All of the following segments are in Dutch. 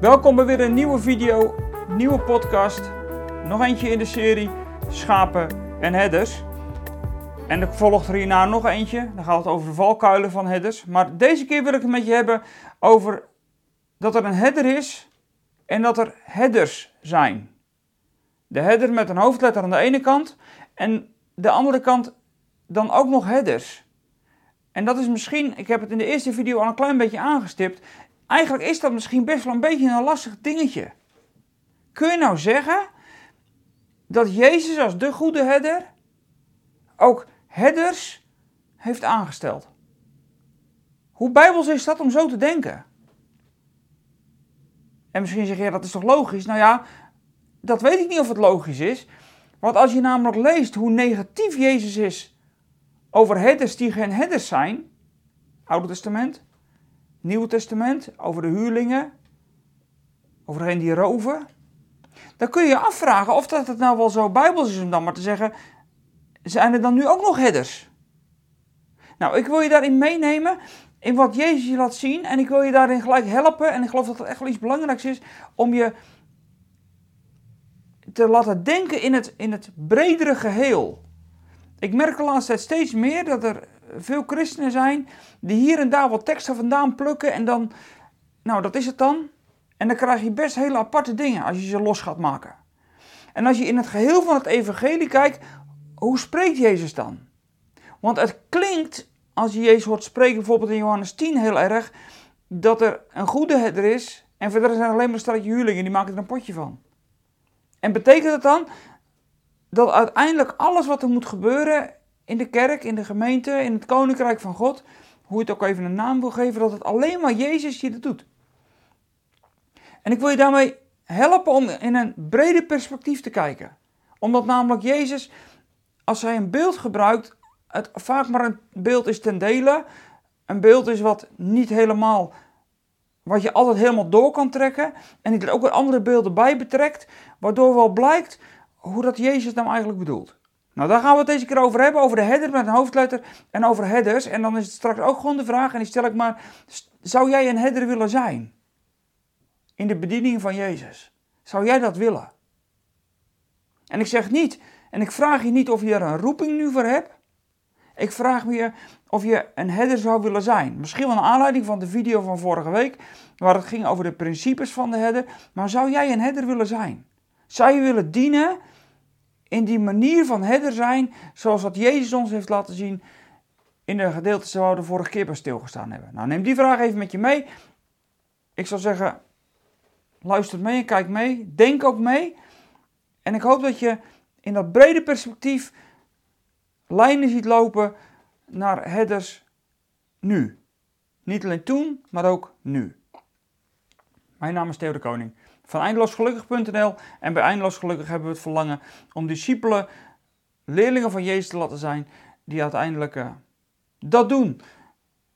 Welkom bij weer een nieuwe video, nieuwe podcast. Nog eentje in de serie Schapen en Headers. En er volgt er hierna nog eentje. Dan gaat het over de valkuilen van headers. Maar deze keer wil ik het met je hebben over dat er een header is en dat er headers zijn. De header met een hoofdletter aan de ene kant en de andere kant dan ook nog headers. En dat is misschien, ik heb het in de eerste video al een klein beetje aangestipt. Eigenlijk is dat misschien best wel een beetje een lastig dingetje. Kun je nou zeggen dat Jezus als de goede herder ook herders heeft aangesteld? Hoe bijbels is dat om zo te denken? En misschien zeg je, dat is toch logisch? Nou ja, dat weet ik niet of het logisch is. Want als je namelijk leest hoe negatief Jezus is over herders die geen herders zijn, Oude Testament, Nieuwe Testament, over de huurlingen, over die roven, dan kun je je afvragen of dat het nou wel zo bijbels is om dan maar te zeggen, zijn er dan nu ook nog herders? Nou, ik wil je daarin meenemen in wat Jezus je laat zien en ik wil je daarin gelijk helpen en ik geloof dat het echt wel iets belangrijks is om je te laten denken in het, in het bredere geheel. Ik merk de laatste tijd steeds meer dat er veel christenen zijn die hier en daar wat teksten vandaan plukken en dan, nou dat is het dan. En dan krijg je best hele aparte dingen als je ze los gaat maken. En als je in het geheel van het evangelie kijkt, hoe spreekt Jezus dan? Want het klinkt, als je Jezus hoort spreken, bijvoorbeeld in Johannes 10 heel erg, dat er een goede herder is en verder zijn er alleen maar een stelletje huurlingen, die maken er een potje van. En betekent het dan dat uiteindelijk alles wat er moet gebeuren in de kerk, in de gemeente, in het koninkrijk van God, hoe je het ook even een naam wil geven, dat het alleen maar Jezus je dat doet. En ik wil je daarmee helpen om in een breder perspectief te kijken. Omdat namelijk Jezus, als hij een beeld gebruikt, het vaak maar een beeld is ten dele. Een beeld is wat niet helemaal, wat je altijd helemaal door kan trekken. En die er ook weer andere beelden bij betrekt, waardoor wel blijkt hoe dat Jezus nou eigenlijk bedoelt. Nou, daar gaan we het deze keer over hebben, over de header met een hoofdletter en over headers. En dan is het straks ook gewoon de vraag, en die stel ik maar, zou jij een header willen zijn? In de bediening van Jezus. Zou jij dat willen? En ik zeg niet, en ik vraag je niet of je er een roeping nu voor hebt. Ik vraag me je of je een header zou willen zijn. Misschien wel een aanleiding van de video van vorige week, waar het ging over de principes van de header. Maar zou jij een header willen zijn? Zou je willen dienen in die manier van herder zijn, zoals wat Jezus ons heeft laten zien in de gedeeltes waar we de vorige keer bij stilgestaan hebben? Nou, neem die vraag even met je mee. Ik zou zeggen, luister mee kijk mee. Denk ook mee. En ik hoop dat je in dat brede perspectief lijnen ziet lopen naar headers nu. Niet alleen toen, maar ook nu. Mijn naam is Theo de Koning van eindeloosgelukkig.nl. En bij Eindeloos Gelukkig hebben we het verlangen om discipelen, leerlingen van Jezus te laten zijn, die uiteindelijk uh, dat doen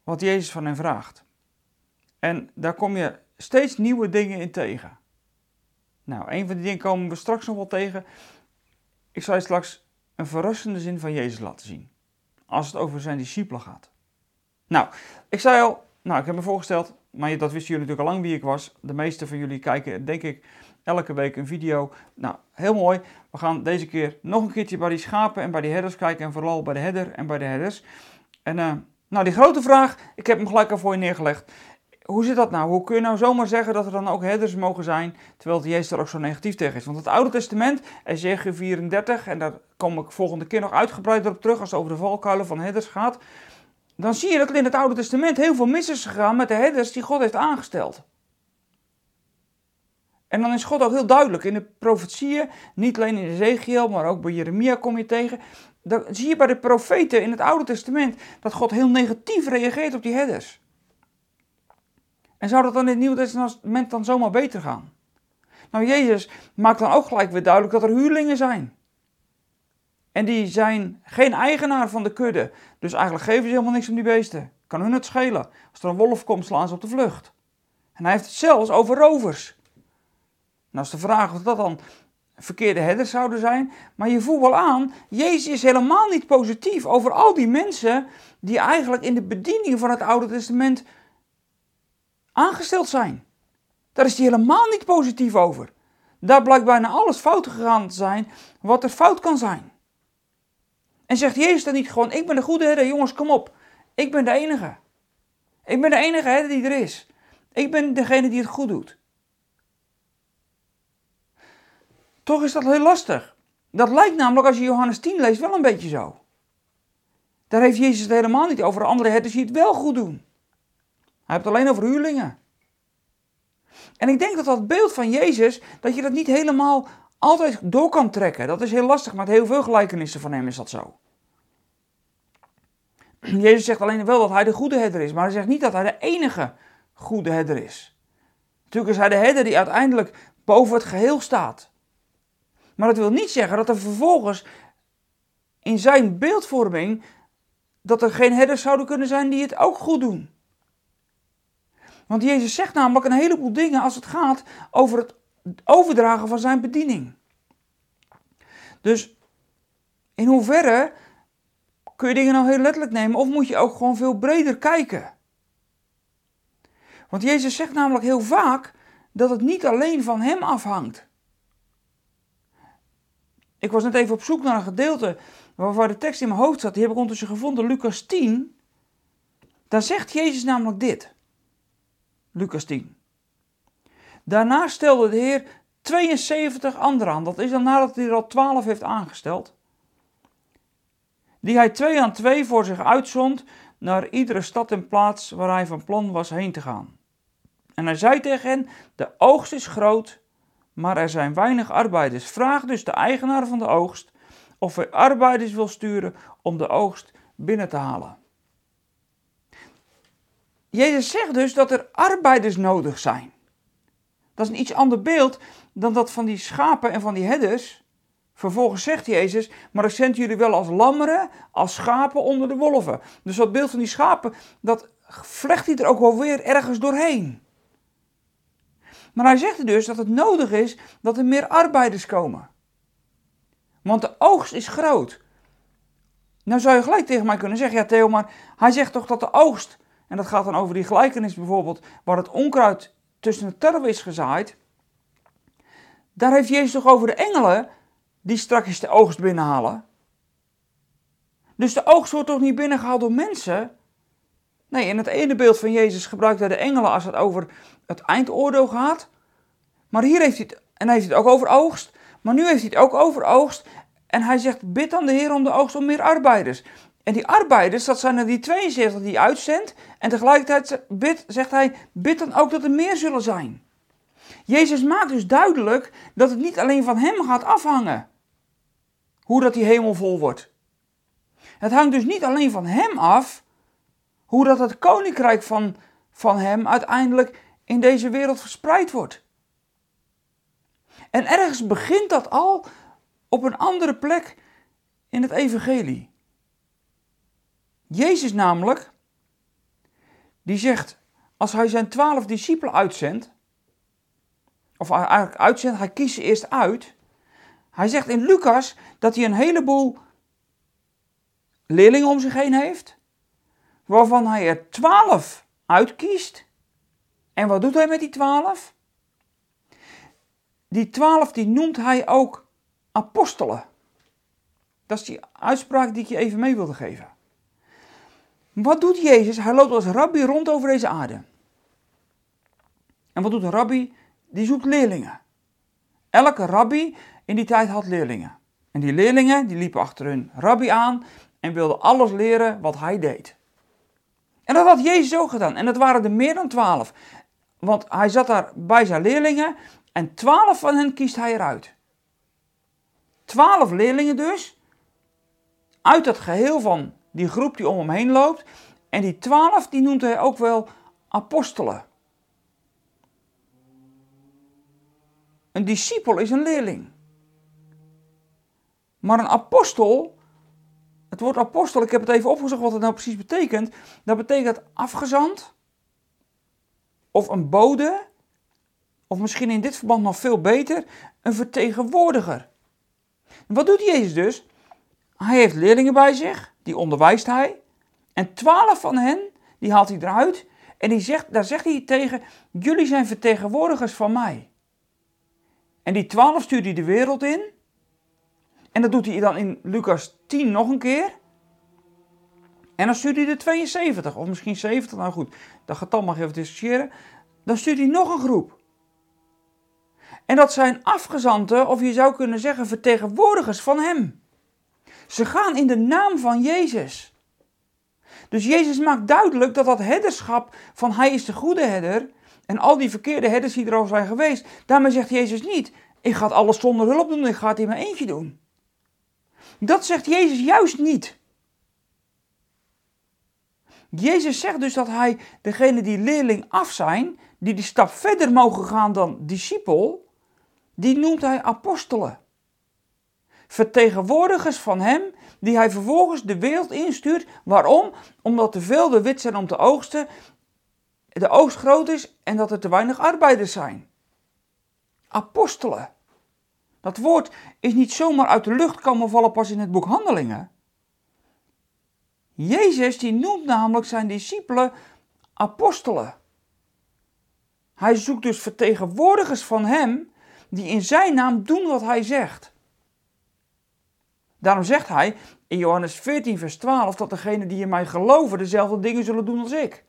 wat Jezus van hen vraagt. En daar kom je steeds nieuwe dingen in tegen. Nou, een van die dingen komen we straks nog wel tegen. Ik zal je straks een verrassende zin van Jezus laten zien. Als het over zijn discipelen gaat. Nou, ik zei al, nou, ik heb me voorgesteld, maar dat wisten jullie natuurlijk al lang wie ik was. De meeste van jullie kijken, denk ik, elke week een video. Nou, heel mooi. We gaan deze keer nog een keertje bij die schapen en bij die herders kijken. En vooral bij de herder en bij de herders. En uh, nou, die grote vraag, ik heb hem gelijk al voor je neergelegd. Hoe zit dat nou? Hoe kun je nou zomaar zeggen dat er dan ook herders mogen zijn, terwijl de Jezus er ook zo negatief tegen is? Want het Oude Testament, Ezekiel 34, en daar kom ik volgende keer nog uitgebreid op terug als het over de valkuilen van herders gaat dan zie je dat er in het Oude Testament heel veel mis is gegaan met de herders die God heeft aangesteld. En dan is God ook heel duidelijk in de profetieën, niet alleen in Ezekiel, maar ook bij Jeremia kom je tegen. Dan zie je bij de profeten in het Oude Testament dat God heel negatief reageert op die herders. En zou dat dan in het Nieuwe Testament dan zomaar beter gaan? Nou, Jezus maakt dan ook gelijk weer duidelijk dat er huurlingen zijn. En die zijn geen eigenaar van de kudde. Dus eigenlijk geven ze helemaal niks om die beesten. Kan hun het schelen. Als er een wolf komt, slaan ze op de vlucht. En hij heeft het zelfs over rovers. Nou is de vraag of dat dan verkeerde herders zouden zijn. Maar je voelt wel aan, Jezus is helemaal niet positief over al die mensen die eigenlijk in de bediening van het Oude Testament aangesteld zijn. Daar is hij helemaal niet positief over. Daar blijkt bijna alles fout gegaan te zijn wat er fout kan zijn. En zegt Jezus dan niet gewoon: Ik ben de goede herder, jongens, kom op. Ik ben de enige. Ik ben de enige herder die er is. Ik ben degene die het goed doet. Toch is dat heel lastig. Dat lijkt namelijk als je Johannes 10 leest wel een beetje zo. Daar heeft Jezus het helemaal niet over andere herders die het wel goed doen. Hij het alleen over huurlingen. En ik denk dat dat beeld van Jezus, dat je dat niet helemaal altijd door kan trekken. Dat is heel lastig, met heel veel gelijkenissen van hem is dat zo. Jezus zegt alleen wel dat hij de goede herder is, maar hij zegt niet dat hij de enige goede herder is. Natuurlijk is hij de herder die uiteindelijk boven het geheel staat. Maar dat wil niet zeggen dat er vervolgens in zijn beeldvorming dat er geen herders zouden kunnen zijn die het ook goed doen. Want Jezus zegt namelijk een heleboel dingen als het gaat over het overdragen van zijn bediening. Dus in hoeverre kun je dingen nou heel letterlijk nemen of moet je ook gewoon veel breder kijken? Want Jezus zegt namelijk heel vaak dat het niet alleen van Hem afhangt. Ik was net even op zoek naar een gedeelte waarvan de tekst in mijn hoofd zat. Die heb ik ondertussen gevonden, Lucas 10. Daar zegt Jezus namelijk dit. Lucas 10. Daarna stelde de Heer 72 anderen aan. Dat is dan nadat hij er al 12 heeft aangesteld. Die hij twee aan twee voor zich uitzond naar iedere stad en plaats waar hij van plan was heen te gaan. En hij zei tegen hen: De oogst is groot, maar er zijn weinig arbeiders. Vraag dus de eigenaar van de oogst of hij arbeiders wil sturen om de oogst binnen te halen. Jezus zegt dus dat er arbeiders nodig zijn. Dat is een iets ander beeld dan dat van die schapen en van die herders. Vervolgens zegt Jezus, maar ik zend jullie wel als lammeren, als schapen onder de wolven. Dus dat beeld van die schapen, dat vlecht hij er ook wel weer ergens doorheen. Maar hij zegt dus dat het nodig is dat er meer arbeiders komen. Want de oogst is groot. Nou zou je gelijk tegen mij kunnen zeggen, ja Theo, maar hij zegt toch dat de oogst, en dat gaat dan over die gelijkenis bijvoorbeeld, waar het onkruid tussen de tarwe is gezaaid. Daar heeft Jezus toch over de engelen die straks de oogst binnenhalen. Dus de oogst wordt toch niet binnengehaald door mensen? Nee, in het ene beeld van Jezus gebruikt hij de engelen als het over het eindoordeel gaat. Maar hier heeft hij het, en hij heeft het ook over oogst. Maar nu heeft hij het ook over oogst. En hij zegt, bid aan de Heer om de oogst om meer arbeiders. En die arbeiders, dat zijn er die 72 die hij uitzendt. En tegelijkertijd bid, zegt hij, bid dan ook dat er meer zullen zijn. Jezus maakt dus duidelijk dat het niet alleen van hem gaat afhangen. Hoe dat die hemel vol wordt. Het hangt dus niet alleen van hem af. Hoe dat het koninkrijk van, van hem uiteindelijk in deze wereld verspreid wordt. En ergens begint dat al op een andere plek in het evangelie. Jezus namelijk, die zegt, als hij zijn twaalf discipelen uitzendt, of eigenlijk uitzendt, hij kiest ze eerst uit. Hij zegt in Lucas dat hij een heleboel leerlingen om zich heen heeft, waarvan hij er twaalf uitkiest. En wat doet hij met die twaalf? Die twaalf die noemt hij ook apostelen. Dat is die uitspraak die ik je even mee wilde geven. Wat doet Jezus? Hij loopt als rabbi rond over deze aarde. En wat doet een rabbi? Die zoekt leerlingen. Elke rabbi in die tijd had leerlingen. En die leerlingen die liepen achter hun rabbi aan en wilden alles leren wat hij deed. En dat had Jezus ook gedaan. En dat waren er meer dan twaalf. Want hij zat daar bij zijn leerlingen en twaalf van hen kiest hij eruit. Twaalf leerlingen dus. Uit dat geheel van die groep die om hem heen loopt. En die twaalf die noemt hij ook wel apostelen. Een discipel is een leerling. Maar een apostel, het woord apostel, ik heb het even opgezocht wat het nou precies betekent. Dat betekent afgezand, of een bode, of misschien in dit verband nog veel beter, een vertegenwoordiger. Wat doet Jezus dus? Hij heeft leerlingen bij zich, die onderwijst hij. En twaalf van hen, die haalt hij eruit. En die zegt, daar zegt hij tegen, jullie zijn vertegenwoordigers van mij. En die twaalf stuurt hij de wereld in. En dat doet hij dan in Lucas 10 nog een keer. En dan stuurt hij de 72, of misschien 70, nou goed, dat getal mag even discussiëren. Dan stuurt hij nog een groep. En dat zijn afgezanten, of je zou kunnen zeggen vertegenwoordigers van hem. Ze gaan in de naam van Jezus. Dus Jezus maakt duidelijk dat dat herderschap van hij is de goede herder en al die verkeerde herders die er al zijn geweest, daarmee zegt Jezus niet, ik ga alles zonder hulp doen, ik ga het in mijn eentje doen. Dat zegt Jezus juist niet. Jezus zegt dus dat hij degene die leerling af zijn, die die stap verder mogen gaan dan discipel, die noemt hij apostelen. Vertegenwoordigers van hem, die hij vervolgens de wereld instuurt. Waarom? Omdat de velden wit zijn om te oogsten, de oogst groot is en dat er te weinig arbeiders zijn. Apostelen. Dat woord is niet zomaar uit de lucht komen vallen pas in het boek Handelingen. Jezus die noemt namelijk zijn discipelen apostelen. Hij zoekt dus vertegenwoordigers van hem die in zijn naam doen wat hij zegt. Daarom zegt hij in Johannes 14, vers 12 dat degenen die in mij geloven dezelfde dingen zullen doen als ik.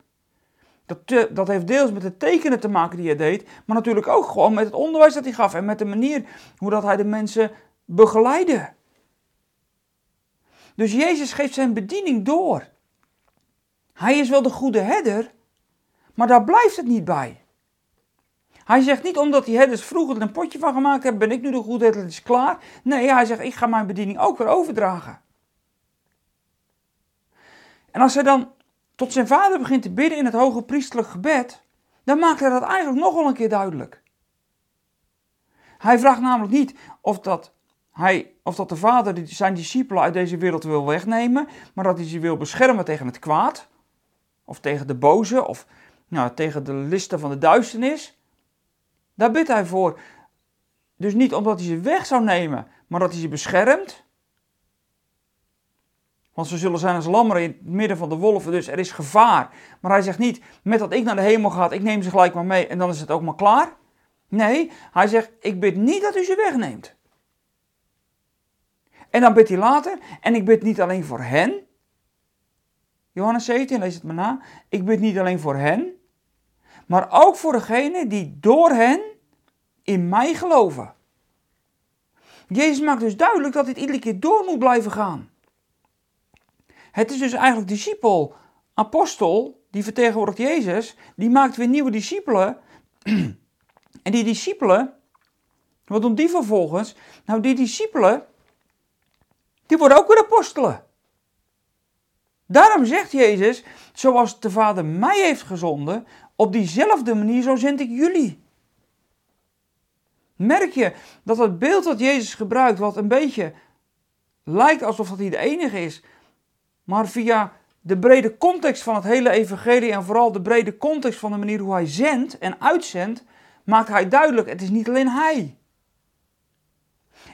Dat, dat heeft deels met de tekenen te maken die hij deed, maar natuurlijk ook gewoon met het onderwijs dat hij gaf en met de manier hoe dat hij de mensen begeleidde. Dus Jezus geeft zijn bediening door. Hij is wel de goede herder, maar daar blijft het niet bij. Hij zegt niet omdat die herders vroeger er een potje van gemaakt hebben, ben ik nu de goede herder, het is klaar. Nee, hij zegt, ik ga mijn bediening ook weer overdragen. En als hij dan tot zijn vader begint te bidden in het hoge priestelijk gebed, dan maakt hij dat eigenlijk nog wel een keer duidelijk. Hij vraagt namelijk niet of dat, hij, of dat de vader zijn discipelen uit deze wereld wil wegnemen, maar dat hij ze wil beschermen tegen het kwaad, of tegen de boze, of nou, tegen de listen van de duisternis. Daar bidt hij voor. Dus niet omdat hij ze weg zou nemen, maar dat hij ze beschermt. Want ze zullen zijn als lammeren in het midden van de wolven, dus er is gevaar. Maar hij zegt niet, met dat ik naar de hemel ga, ik neem ze gelijk maar mee en dan is het ook maar klaar. Nee, hij zegt, ik bid niet dat u ze wegneemt. En dan bidt hij later, en ik bid niet alleen voor hen. Johannes 17, lees het maar na. Ik bid niet alleen voor hen, maar ook voor degenen die door hen in mij geloven. Jezus maakt dus duidelijk dat dit iedere keer door moet blijven gaan. Het is dus eigenlijk discipel, apostel, die vertegenwoordigt Jezus, die maakt weer nieuwe discipelen. en die discipelen, wat doen die vervolgens? Nou, die discipelen, die worden ook weer apostelen. Daarom zegt Jezus, zoals de Vader mij heeft gezonden, op diezelfde manier zo zend ik jullie. Merk je dat het beeld dat Jezus gebruikt, wat een beetje lijkt alsof dat hij de enige is, maar via de brede context van het hele evangelie en vooral de brede context van de manier hoe hij zendt en uitzendt, maakt hij duidelijk, het is niet alleen hij.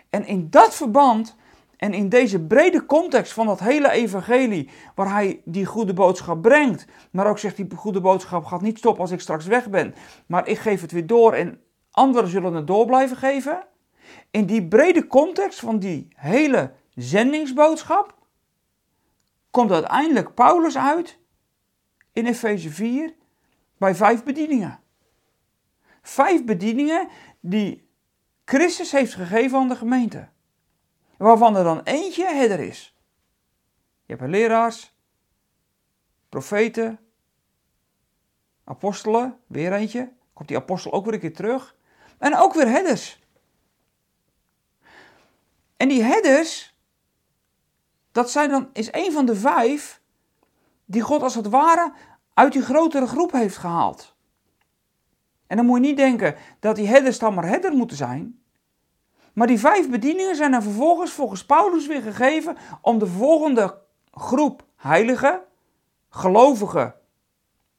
En in dat verband en in deze brede context van dat hele evangelie, waar hij die goede boodschap brengt, maar ook zegt die goede boodschap gaat niet stoppen als ik straks weg ben, maar ik geef het weer door en anderen zullen het door blijven geven. In die brede context van die hele zendingsboodschap komt uiteindelijk Paulus uit in Efeze 4 bij vijf bedieningen. Vijf bedieningen die Christus heeft gegeven aan de gemeente. Waarvan er dan eentje herder is. Je hebt leraars, profeten, apostelen, weer eentje. Komt die apostel ook weer een keer terug. En ook weer herders. En die herders, dat zijn dan, is een van de vijf die God als het ware uit die grotere groep heeft gehaald. En dan moet je niet denken dat die herders dan maar herder moeten zijn. Maar die vijf bedieningen zijn dan vervolgens volgens Paulus weer gegeven om de volgende groep heiligen, gelovigen,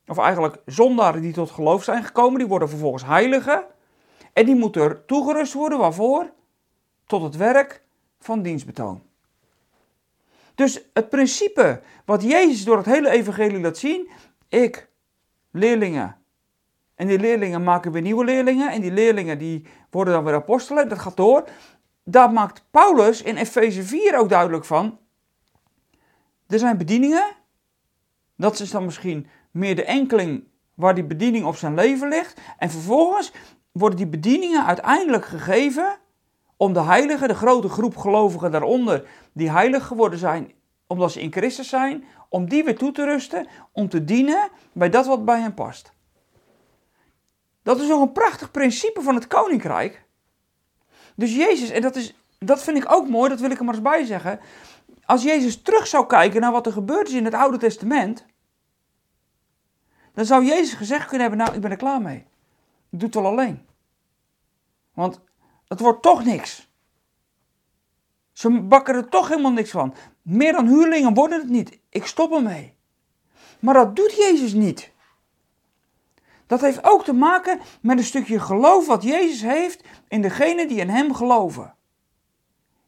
of eigenlijk zondaren die tot geloof zijn gekomen, die worden vervolgens heiligen. En die moeten toegerust worden, waarvoor? Tot het werk van dienstbetoon. Dus het principe wat Jezus door het hele evangelie laat zien, ik leerlingen. En die leerlingen maken weer nieuwe leerlingen. En die leerlingen die worden dan weer apostelen. Dat gaat door. Daar maakt Paulus in Efeze 4 ook duidelijk van. Er zijn bedieningen. Dat is dan misschien meer de enkeling waar die bediening op zijn leven ligt. En vervolgens worden die bedieningen uiteindelijk gegeven om de heiligen, de grote groep gelovigen daaronder, die heilig geworden zijn omdat ze in Christus zijn, om die weer toe te rusten, om te dienen bij dat wat bij hen past. Dat is nog een prachtig principe van het koninkrijk. Dus Jezus, en dat, is, dat vind ik ook mooi, dat wil ik er maar eens bij zeggen. Als Jezus terug zou kijken naar wat er gebeurd is in het Oude Testament, dan zou Jezus gezegd kunnen hebben: Nou, ik ben er klaar mee. Ik doe het wel alleen. Want het wordt toch niks. Ze bakken er toch helemaal niks van. Meer dan huurlingen worden het niet. Ik stop ermee. Maar dat doet Jezus niet. Dat heeft ook te maken met een stukje geloof wat Jezus heeft in degenen die in Hem geloven.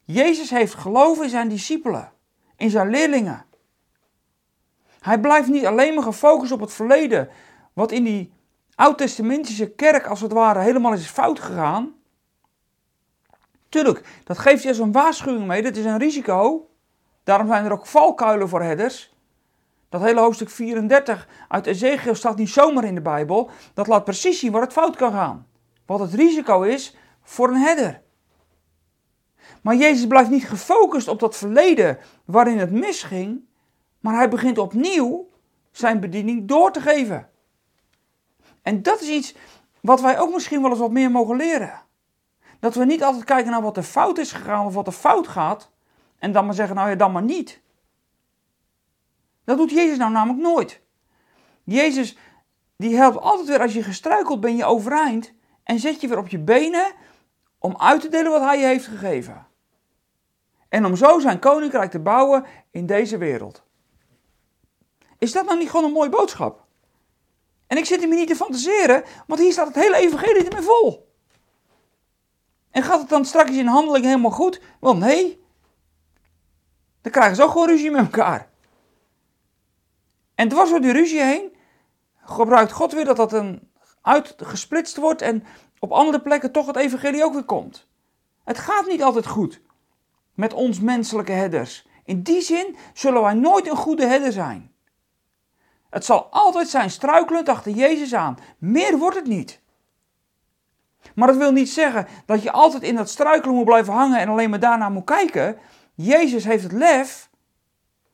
Jezus heeft geloof in zijn discipelen, in zijn leerlingen. Hij blijft niet alleen maar gefocust op het verleden, wat in die oud-testamentische kerk als het ware helemaal is fout gegaan. Tuurlijk, dat geeft je zo'n waarschuwing mee, dat is een risico. Daarom zijn er ook valkuilen voor headers. Dat hele hoofdstuk 34 uit Ezekiel staat niet zomaar in de Bijbel. Dat laat precies zien waar het fout kan gaan. Wat het risico is voor een header. Maar Jezus blijft niet gefocust op dat verleden waarin het misging. Maar hij begint opnieuw zijn bediening door te geven. En dat is iets wat wij ook misschien wel eens wat meer mogen leren. Dat we niet altijd kijken naar wat er fout is gegaan of wat er fout gaat. En dan maar zeggen, nou ja, dan maar niet. Dat doet Jezus nou namelijk nooit. Jezus, die helpt altijd weer als je gestruikeld ben je overeind. En zet je weer op je benen om uit te delen wat hij je heeft gegeven. En om zo zijn koninkrijk te bouwen in deze wereld. Is dat nou niet gewoon een mooie boodschap? En ik zit hier niet te fantaseren, want hier staat het hele evangelie ermee vol. En gaat het dan straks in handeling helemaal goed? Wel nee. Dan krijgen ze ook gewoon ruzie met elkaar. En dwars door die ruzie heen gebruikt God weer dat dat een uitgesplitst wordt en op andere plekken toch het evangelie ook weer komt. Het gaat niet altijd goed met ons menselijke herders. In die zin zullen wij nooit een goede herder zijn. Het zal altijd zijn struikelend achter Jezus aan. Meer wordt het niet. Maar dat wil niet zeggen dat je altijd in dat struikelen moet blijven hangen en alleen maar daarna moet kijken. Jezus heeft het lef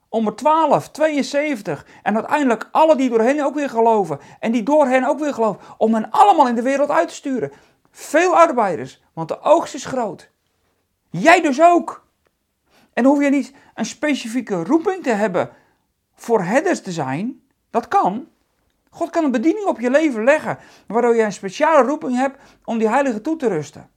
om er 12, 72 en uiteindelijk alle die door hen ook weer geloven en die door hen ook weer geloven, om hen allemaal in de wereld uit te sturen. Veel arbeiders, want de oogst is groot. Jij dus ook. En hoef je niet een specifieke roeping te hebben voor herders te zijn. Dat kan. God kan een bediening op je leven leggen, waardoor je een speciale roeping hebt om die heilige toe te rusten.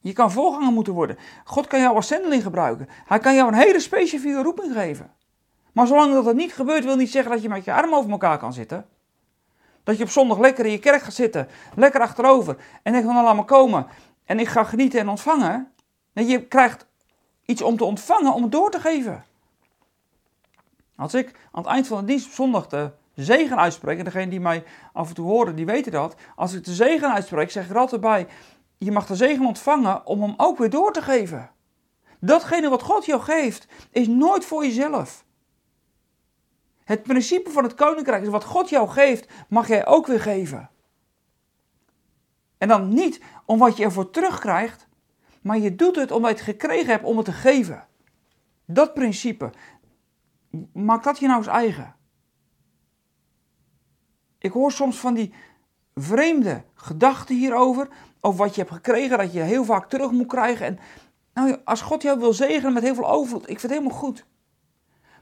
Je kan voorganger moeten worden. God kan jou als zendeling gebruiken. Hij kan jou een hele specifieke roeping geven. Maar zolang dat, dat niet gebeurt, wil niet zeggen dat je met je armen over elkaar kan zitten. Dat je op zondag lekker in je kerk gaat zitten, lekker achterover. En denkt van nou laat me komen en ik ga genieten en ontvangen. Nee, je krijgt iets om te ontvangen, om het door te geven. Als ik aan het eind van de dienst op zondag de zegen uitspreek, en degene die mij af en toe horen, die weten dat. Als ik de zegen uitspreek, zeg ik er altijd bij, je mag de zegen ontvangen om hem ook weer door te geven. Datgene wat God jou geeft, is nooit voor jezelf. Het principe van het koninkrijk is wat God jou geeft, mag jij ook weer geven. En dan niet om wat je ervoor terugkrijgt, maar je doet het omdat je het gekregen hebt om het te geven. Dat principe, maak dat je nou eens eigen. Ik hoor soms van die vreemde gedachten hierover, over wat je hebt gekregen, dat je heel vaak terug moet krijgen. En nou, als God jou wil zegenen met heel veel overvloed, ik vind het helemaal goed.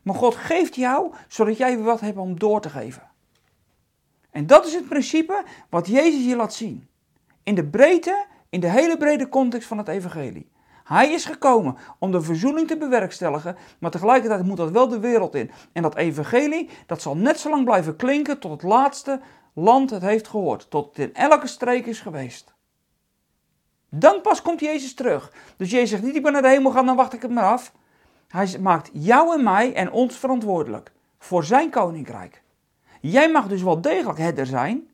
Maar God geeft jou, zodat jij weer wat hebt om door te geven. En dat is het principe wat Jezus hier laat zien. In de breedte, in de hele brede context van het evangelie. Hij is gekomen om de verzoening te bewerkstelligen, maar tegelijkertijd moet dat wel de wereld in. En dat evangelie, dat zal net zo lang blijven klinken tot het laatste land het heeft gehoord, tot het in elke streek is geweest. Dan pas komt Jezus terug. Dus Jezus zegt niet, ik ben naar de hemel gaan, dan wacht ik het maar af. Hij maakt jou en mij en ons verantwoordelijk voor zijn koninkrijk. Jij mag dus wel degelijk herder zijn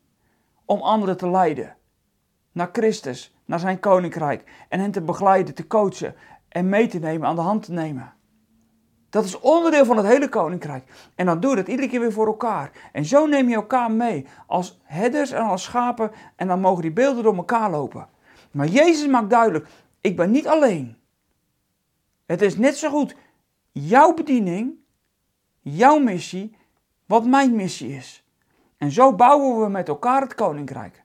om anderen te leiden naar Christus, naar zijn koninkrijk en hen te begeleiden, te coachen en mee te nemen, aan de hand te nemen. Dat is onderdeel van het hele koninkrijk. En dan doe je dat iedere keer weer voor elkaar. En zo neem je elkaar mee als herders en als schapen en dan mogen die beelden door elkaar lopen. Maar Jezus maakt duidelijk, ik ben niet alleen. Het is net zo goed jouw bediening, jouw missie, wat mijn missie is. En zo bouwen we met elkaar het koninkrijk.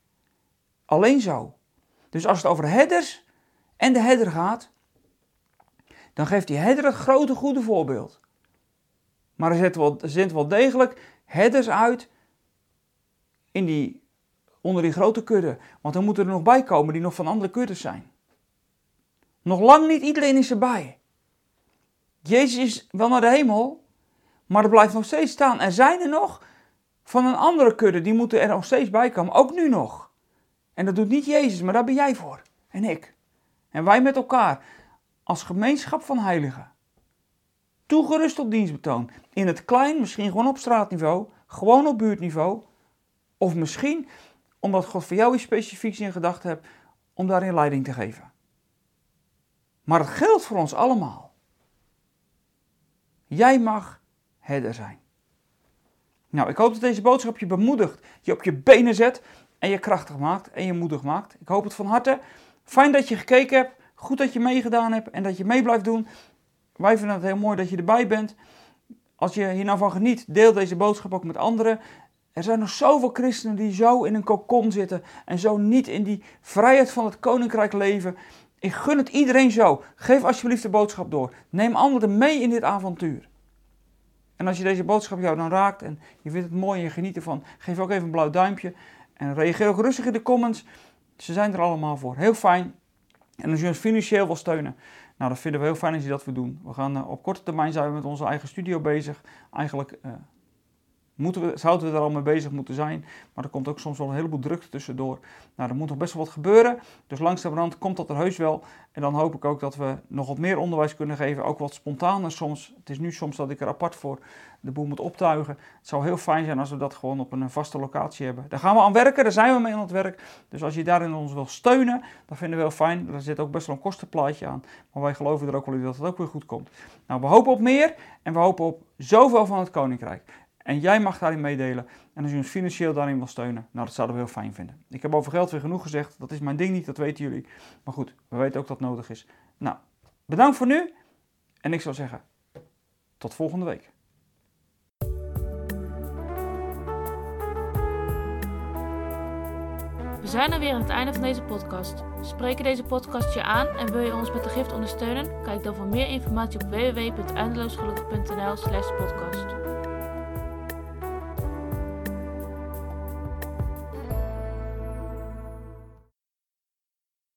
Alleen zo. Dus als het over herders en de herder gaat, dan geeft die herder het grote goede voorbeeld. Maar er zit wel, er wel degelijk herders uit in die, onder die grote kudde. Want er moeten er nog bij komen die nog van andere kuddes zijn. Nog lang niet iedereen is erbij. Jezus is wel naar de hemel, maar er blijft nog steeds staan. Er zijn er nog van een andere kudde, die moeten er nog steeds bij komen, ook nu nog. En dat doet niet Jezus, maar daar ben jij voor. En ik. En wij met elkaar, als gemeenschap van heiligen. Toegerust op dienstbetoon. In het klein, misschien gewoon op straatniveau, gewoon op buurtniveau. Of misschien, omdat God voor jou iets specifieks in gedachten hebt, om daarin leiding te geven. Maar het geldt voor ons allemaal. Jij mag herder zijn. Nou, ik hoop dat deze boodschap je bemoedigt, je op je benen zet en je krachtig maakt en je moedig maakt. Ik hoop het van harte. Fijn dat je gekeken hebt, goed dat je meegedaan hebt en dat je mee blijft doen. Wij vinden het heel mooi dat je erbij bent. Als je hier nou van geniet, deel deze boodschap ook met anderen. Er zijn nog zoveel christenen die zo in een kokon zitten en zo niet in die vrijheid van het koninkrijk leven. Ik gun het iedereen zo. Geef alsjeblieft de boodschap door. Neem anderen mee in dit avontuur. En als je deze boodschap jou dan raakt en je vindt het mooi en je geniet ervan, geef ook even een blauw duimpje. En reageer ook rustig in de comments. Ze zijn er allemaal voor. Heel fijn. En als je ons financieel wil steunen, nou, dat vinden we heel fijn als je dat wil doen. We gaan uh, op korte termijn zijn we met onze eigen studio bezig. Eigenlijk uh, moeten we, zouden we er al mee bezig moeten zijn. Maar er komt ook soms wel een heleboel drukte tussendoor. Nou, er moet nog best wel wat gebeuren. Dus langzamerhand komt dat er heus wel. En dan hoop ik ook dat we nog wat meer onderwijs kunnen geven. Ook wat spontaner soms. Het is nu soms dat ik er apart voor de boel moet optuigen. Het zou heel fijn zijn als we dat gewoon op een vaste locatie hebben. Daar gaan we aan werken. Daar zijn we mee aan het werk. Dus als je daarin ons wil steunen, dan vinden we heel fijn. Er zit ook best wel een kostenplaatje aan. Maar wij geloven er ook wel in dat het ook weer goed komt. Nou, we hopen op meer. En we hopen op zoveel van het Koninkrijk. En jij mag daarin meedelen. En als je ons financieel daarin wil steunen, nou dat zouden we heel fijn vinden. Ik heb over geld weer genoeg gezegd. Dat is mijn ding niet, dat weten jullie. Maar goed, we weten ook dat het nodig is. Nou, bedankt voor nu. En ik zou zeggen, tot volgende week. We zijn er weer aan het einde van deze podcast. Spreken deze podcast je aan en wil je ons met de gift ondersteunen? Kijk dan voor meer informatie op www.eindeloosgelukkig.nl slash podcast.